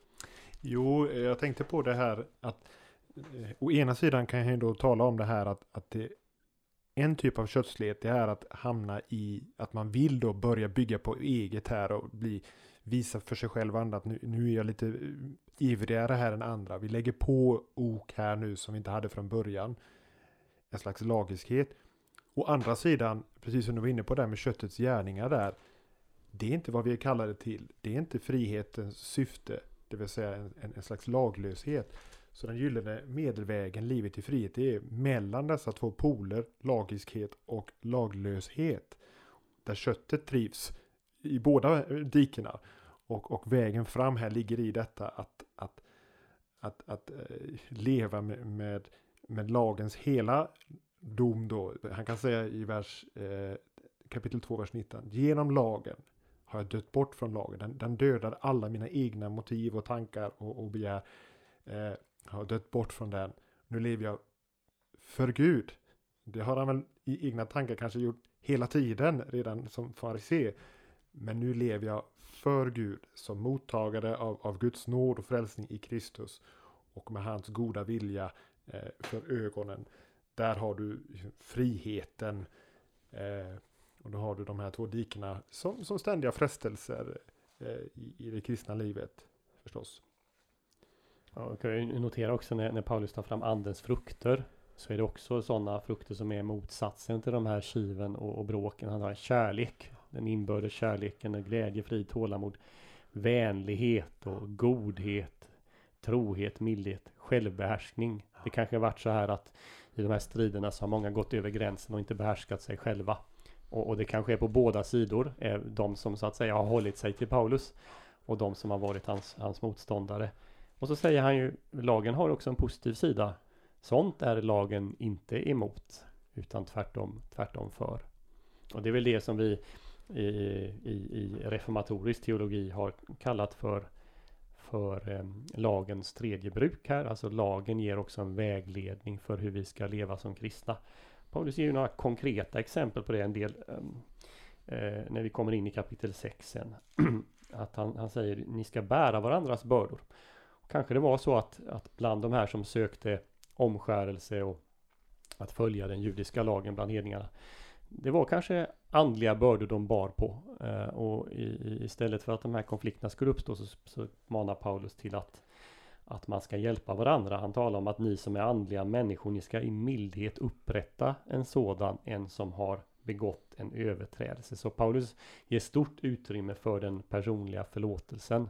Jo, jag tänkte på det här att eh, å ena sidan kan jag ju då tala om det här att, att det, en typ av kötslighet det är att hamna i att man vill då börja bygga på eget här och bli visa för sig själv och andra att nu, nu är jag lite eh, ivrigare här än andra. Vi lägger på ok här nu som vi inte hade från början. En slags lagiskhet. Å andra sidan, precis som du var inne på där med köttets gärningar där. Det är inte vad vi är kallade till. Det är inte frihetens syfte. Det vill säga en, en, en slags laglöshet. Så den gyllene medelvägen, livet i frihet, det är mellan dessa två poler, lagiskhet och laglöshet. Där köttet trivs i båda dikena. Och, och vägen fram här ligger i detta att, att, att, att eh, leva med, med, med, lagens hela dom då. Han kan säga i vers eh, kapitel 2, vers 19. Genom lagen har jag dött bort från lagen. Den, den dödar alla mina egna motiv och tankar och, och begär. Eh, har dött bort från den. Nu lever jag för Gud. Det har han väl i egna tankar kanske gjort hela tiden redan som farisé. Men nu lever jag för Gud som mottagare av, av Guds nåd och frälsning i Kristus. Och med hans goda vilja eh, för ögonen. Där har du friheten. Eh, och då har du de här två dikena som, som ständiga frestelser eh, i, i det kristna livet. Förstås. Ja, jag noterar notera också när, när Paulus tar fram andens frukter. Så är det också sådana frukter som är motsatsen till de här kiven och, och bråken. Han har kärlek, den inbördes kärleken, glädje, frid, tålamod, vänlighet och godhet, trohet, mildhet, självbehärskning. Det kanske har varit så här att i de här striderna så har många gått över gränsen och inte behärskat sig själva. Och, och det kanske är på båda sidor, eh, de som så att säga har hållit sig till Paulus och de som har varit hans, hans motståndare. Och så säger han ju, lagen har också en positiv sida. Sånt är lagen inte emot, utan tvärtom, tvärtom för. Och det är väl det som vi i, i, i reformatorisk teologi har kallat för för eh, lagens tredje bruk här. Alltså lagen ger också en vägledning för hur vi ska leva som kristna. Paulus ger ju några konkreta exempel på det en del ehm, eh, när vi kommer in i kapitel 6 sen. [clears throat] att han, han säger ni ska bära varandras bördor. Och kanske det var så att, att bland de här som sökte omskärelse och att följa den judiska lagen bland hedningarna. Det var kanske andliga bördor de bar på. Eh, och i, istället för att de här konflikterna skulle uppstå så, så manar Paulus till att, att man ska hjälpa varandra. Han talar om att ni som är andliga människor, ni ska i mildhet upprätta en sådan, en som har begått en överträdelse. Så Paulus ger stort utrymme för den personliga förlåtelsen.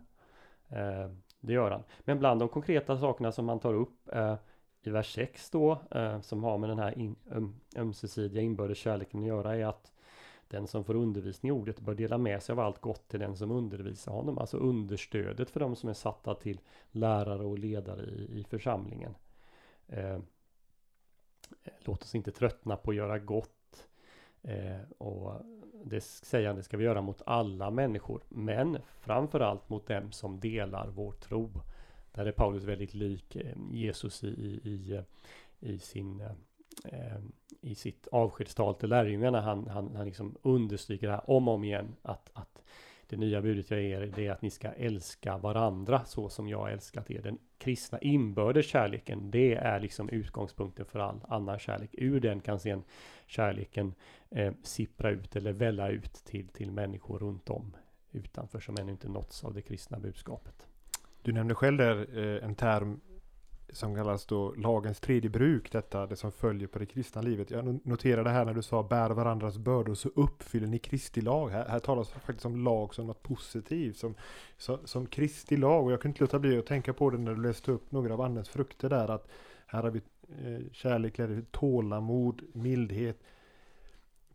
Eh, det gör han. Men bland de konkreta sakerna som han tar upp eh, i vers 6 då, eh, som har med den här in, öm, ömsesidiga inbördes kärleken att göra, är att den som får undervisning i ordet bör dela med sig av allt gott till den som undervisar honom. Alltså understödet för de som är satta till lärare och ledare i, i församlingen. Eh, låt oss inte tröttna på att göra gott. Eh, och det säger han, det ska vi göra mot alla människor. Men framförallt mot dem som delar vår tro. Där är Paulus väldigt lik eh, Jesus i, i, i sin eh, i sitt avskedstal till lärjungarna. Han, han, han liksom understryker det här om och om igen. Att, att det nya budet jag ger det är att ni ska älska varandra så som jag älskat er. Den kristna inbördes kärleken, det är liksom utgångspunkten för all annan kärlek. Ur den kan sen kärleken eh, sippra ut eller välla ut till, till människor runt om utanför som ännu inte nåtts av det kristna budskapet. Du nämnde själv där eh, en term som kallas då lagens tredje bruk, detta det som följer på det kristna livet. Jag noterade här när du sa bär varandras bördor så uppfyller ni Kristi lag. Här, här talas faktiskt om lag som något positivt, som, som, som Kristi lag. Och jag kunde inte låta bli att tänka på det när du läste upp några av andens frukter där. Att här har vi eh, kärlek, glädje, tålamod, mildhet.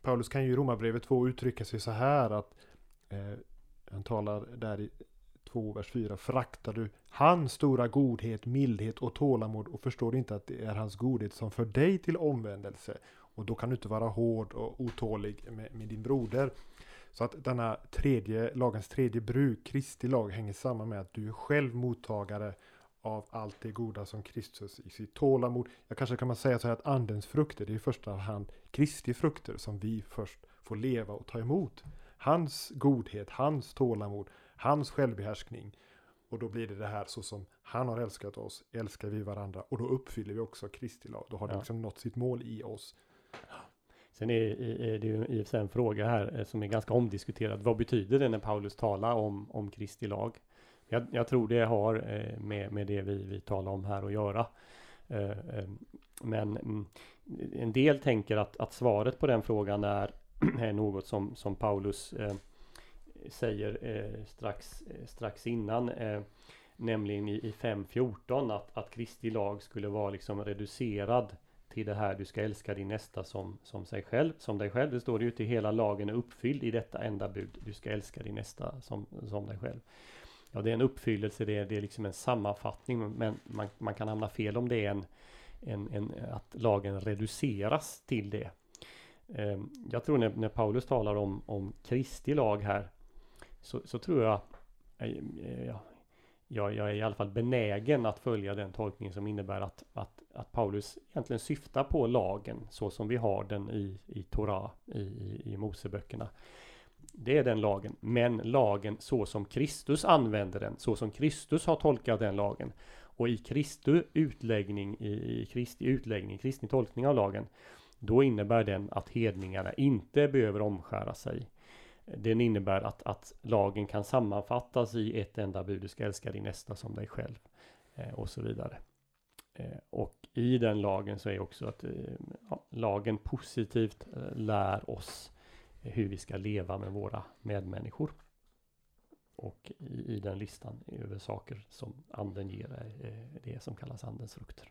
Paulus kan ju i Romarbrevet 2 uttrycka sig så här att eh, han talar där i 2, vers 4. Fraktar du hans stora godhet, mildhet och tålamod och förstår inte att det är hans godhet som för dig till omvändelse. Och då kan du inte vara hård och otålig med, med din broder. Så att denna tredje, lagens tredje bruk, Kristi lag, hänger samman med att du är själv mottagare av allt det goda som Kristus i sitt tålamod. Jag kanske kan man säga så här att andens frukter, det är i första hand Kristi frukter som vi först får leva och ta emot. Hans godhet, hans tålamod, hans självbehärskning. Och då blir det det här så som han har älskat oss, älskar vi varandra och då uppfyller vi också Kristi lag. Då har det liksom nått sitt mål i oss. Sen är, är det ju i och för sig en fråga här eh, som är ganska omdiskuterad. Vad betyder det när Paulus talar om, om Kristi lag? Jag, jag tror det har eh, med, med det vi, vi talar om här att göra. Eh, men mm, en del tänker att, att svaret på den frågan är, [clears throat] är något som, som Paulus säger eh, strax, eh, strax innan, eh, nämligen i, i 5.14 att, att Kristi lag skulle vara liksom reducerad till det här du ska älska din nästa som, som sig själv, som dig själv. Det står det ju till hela lagen är uppfylld i detta enda bud. Du ska älska din nästa som, som dig själv. Ja, det är en uppfyllelse, det är, det är liksom en sammanfattning, men man, man kan hamna fel om det är en, en, en att lagen reduceras till det. Eh, jag tror när, när Paulus talar om, om Kristi lag här så, så tror jag, eh, eh, ja, jag, jag är i alla fall benägen att följa den tolkning som innebär att, att, att Paulus egentligen syftar på lagen så som vi har den i, i Torah, i, i, i Moseböckerna. Det är den lagen, men lagen så som Kristus använder den, så som Kristus har tolkat den lagen. Och i Kristi utläggning, i, i Kristi utläggning, kristni tolkning av lagen, då innebär den att hedningarna inte behöver omskära sig. Den innebär att, att lagen kan sammanfattas i ett enda bud. Du ska älska din nästa som dig själv. Eh, och så vidare. Eh, och i den lagen så är också att eh, ja, lagen positivt eh, lär oss hur vi ska leva med våra medmänniskor. och i, i den listan över saker som anden ger är eh, det som kallas andens frukter.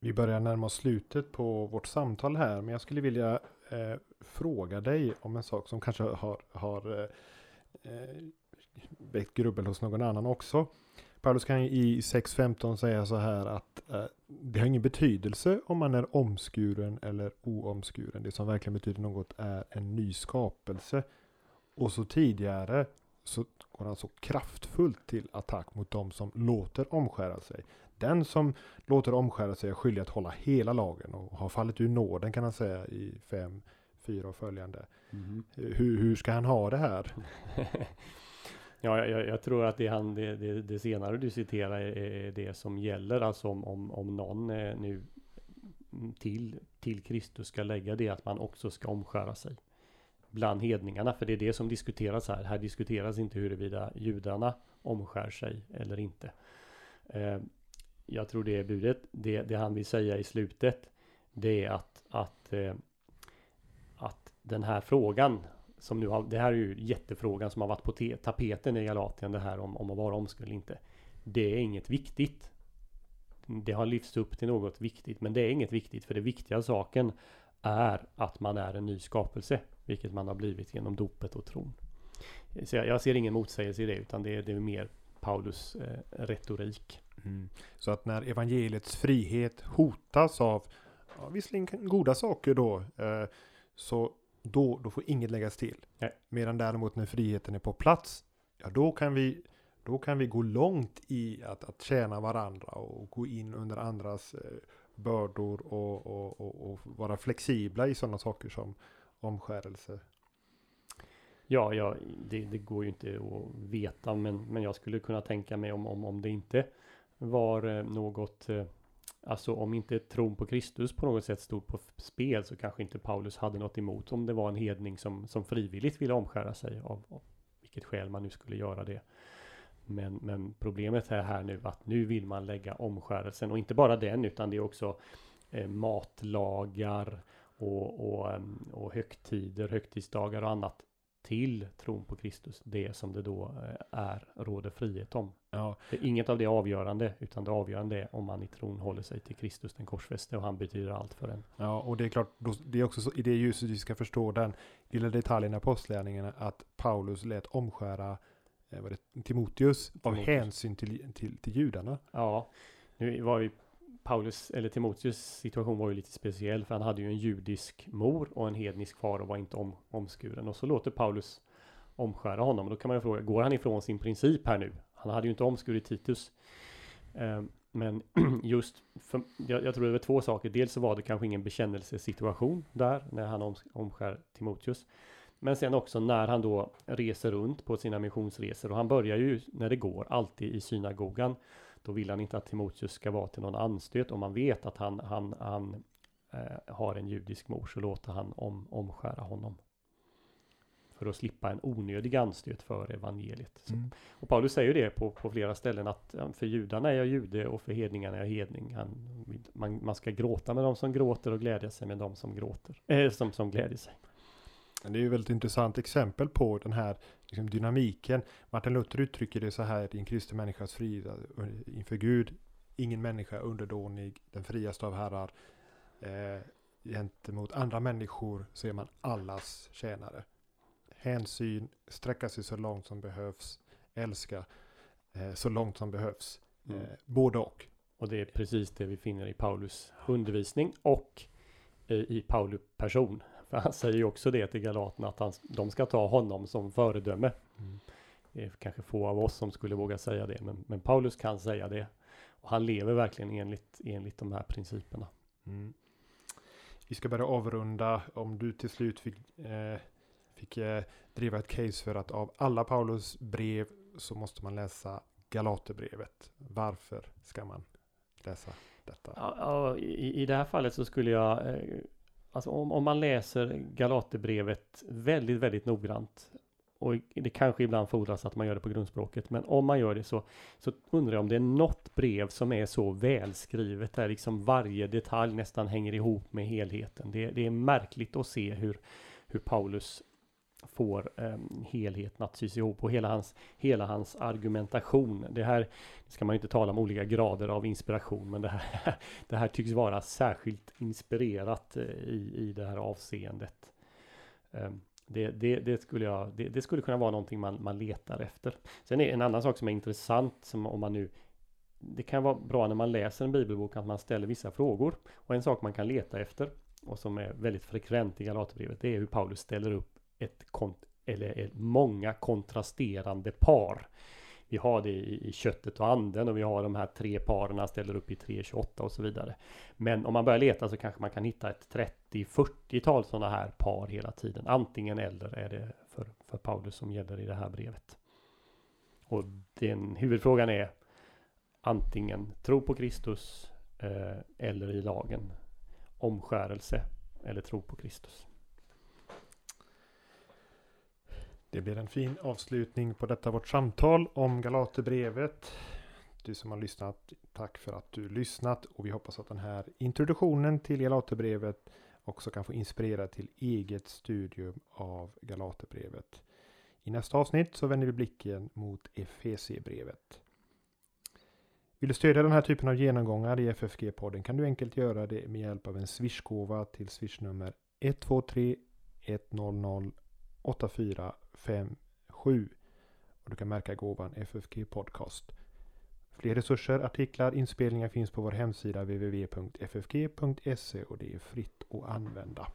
Vi börjar närma oss slutet på vårt samtal här, men jag skulle vilja eh, fråga dig om en sak som kanske har, har eh, eh väckt grubbel hos någon annan också. Paulus kan i 6.15 säga så här att eh, det har ingen betydelse om man är omskuren eller oomskuren. Det som verkligen betyder något är en ny skapelse. Och så tidigare så går han så kraftfullt till attack mot de som låter omskära sig. Den som låter omskära sig är skyldig att hålla hela lagen och har fallit ur nåden kan han säga i 5, 4 och följande. Mm. Hur, hur ska han ha det här? [laughs] Ja, jag, jag, tror att det, han, det, det, det, senare du citerar är det som gäller. Alltså om, om, om någon eh, nu till, till Kristus ska lägga det att man också ska omskära sig bland hedningarna. För det är det som diskuteras här. Här diskuteras inte huruvida judarna omskär sig eller inte. Jag tror det är budet. Det, det han vill säga i slutet det är att, att, eh, att den här frågan som nu har, det här är ju jättefrågan som har varit på tapeten i Galatien det här om, om att vara omskuld eller inte. Det är inget viktigt. Det har lyfts upp till något viktigt men det är inget viktigt för det viktiga saken är att man är en ny skapelse. Vilket man har blivit genom dopet och tron. Så jag, jag ser ingen motsägelse i det utan det, det är mer Paulus eh, retorik. Mm. Så att när evangeliets frihet hotas av ja, visserligen goda saker då eh, så då, då får inget läggas till. Nej. Medan däremot när friheten är på plats, ja då kan vi, då kan vi gå långt i att, att tjäna varandra och gå in under andras eh, bördor och, och, och, och, vara flexibla i sådana saker som omskärelse. Ja, ja det, det, går ju inte att veta, men, men jag skulle kunna tänka mig om, om, om det inte var eh, något eh, Alltså om inte tron på Kristus på något sätt stod på spel så kanske inte Paulus hade något emot om det var en hedning som, som frivilligt ville omskära sig av, av vilket skäl man nu skulle göra det. Men, men problemet är här nu att nu vill man lägga omskärelsen och inte bara den utan det är också eh, matlagar och, och, ehm, och högtider, högtidsdagar och annat till tron på Kristus, det som det då eh, är, råder frihet om. Ja. Är inget av det avgörande, utan det avgörande är om man i tron håller sig till Kristus den korsfäste och han betyder allt för en. Ja, och det är klart, det är också så, i det ljuset vi ska förstå den lilla detaljen i apostlagärningarna att Paulus lät omskära eh, var det, Timoteus av hänsyn till, till, till judarna. Ja, nu var ju Paulus, eller Timoteus situation var ju lite speciell för han hade ju en judisk mor och en hednisk far och var inte om, omskuren. Och så låter Paulus omskära honom. Och då kan man ju fråga, går han ifrån sin princip här nu? Han hade ju inte omskurit Titus. Eh, men [clears throat] just, för, jag, jag, tror det var två saker. Dels så var det kanske ingen bekännelsesituation där när han om, omskär Timoteus. Men sen också när han då reser runt på sina missionsresor och han börjar ju när det går alltid i synagogan. Då vill han inte att Timoteus ska vara till någon anstöt. Om man vet att han, han, han eh, har en judisk mor så låter han om, omskära honom. För att slippa en onödig anstöt för evangeliet. Mm. Och Paulus säger det på, på flera ställen att för judarna är jag jude och för hedningarna är jag hedning. Han, man, man ska gråta med de som gråter och glädja sig med de som gråter. Eh, som, som glädjer sig. Det är ju ett väldigt intressant exempel på den här liksom, dynamiken. Martin Luther uttrycker det så här i en kristen människas frihet inför Gud. Ingen människa är underdånig, den friaste av herrar. Eh, gentemot andra människor så är man allas tjänare. Hänsyn, sträcka sig så långt som behövs, älska eh, så långt som behövs. Eh, mm. Både och. Och det är precis det vi finner i Paulus undervisning och i Paulus person. För han säger ju också det till Galaterna att han, de ska ta honom som föredöme. Mm. Det är kanske få av oss som skulle våga säga det, men, men Paulus kan säga det. Och han lever verkligen enligt, enligt de här principerna. Mm. Vi ska börja avrunda om du till slut fick, eh, fick eh, driva ett case för att av alla Paulus brev så måste man läsa Galaterbrevet. Varför ska man läsa detta? Ja, i, I det här fallet så skulle jag eh, Alltså om, om man läser Galaterbrevet väldigt, väldigt noggrant och det kanske ibland fordras att man gör det på grundspråket, men om man gör det så, så undrar jag om det är något brev som är så välskrivet där liksom varje detalj nästan hänger ihop med helheten. Det, det är märkligt att se hur, hur Paulus får eh, helheten att sys ihop och hela hans, hela hans argumentation. Det här ska man inte tala om olika grader av inspiration, men det här, [laughs] det här tycks vara särskilt inspirerat eh, i, i det här avseendet. Eh, det, det, det, skulle jag, det, det, skulle kunna vara någonting man, man letar efter. Sen är en annan sak som är intressant, som om man nu det kan vara bra när man läser en bibelbok att man ställer vissa frågor. Och en sak man kan leta efter och som är väldigt frekvent i Galaterbrevet, det är hur Paulus ställer upp ett, kont eller ett många kontrasterande par. Vi har det i, i köttet och anden och vi har de här tre paren ställer upp i 3.28 och så vidare. Men om man börjar leta så kanske man kan hitta ett 30-40-tal sådana här par hela tiden. Antingen eller är det för, för Paulus som gäller i det här brevet. Och den huvudfrågan är antingen tro på Kristus eh, eller i lagen omskärelse eller tro på Kristus. Det blir en fin avslutning på detta vårt samtal om Galaterbrevet. Du som har lyssnat, tack för att du lyssnat och vi hoppas att den här introduktionen till Galaterbrevet också kan få inspirera till eget studium av Galaterbrevet. I nästa avsnitt så vänder vi blicken mot Efesierbrevet. Vill du stödja den här typen av genomgångar i FFG-podden kan du enkelt göra det med hjälp av en swishgåva till swishnummer 123 100 84 8457 och du kan märka gåvan FFG Podcast. Fler resurser, artiklar, inspelningar finns på vår hemsida www.ffg.se och det är fritt att använda.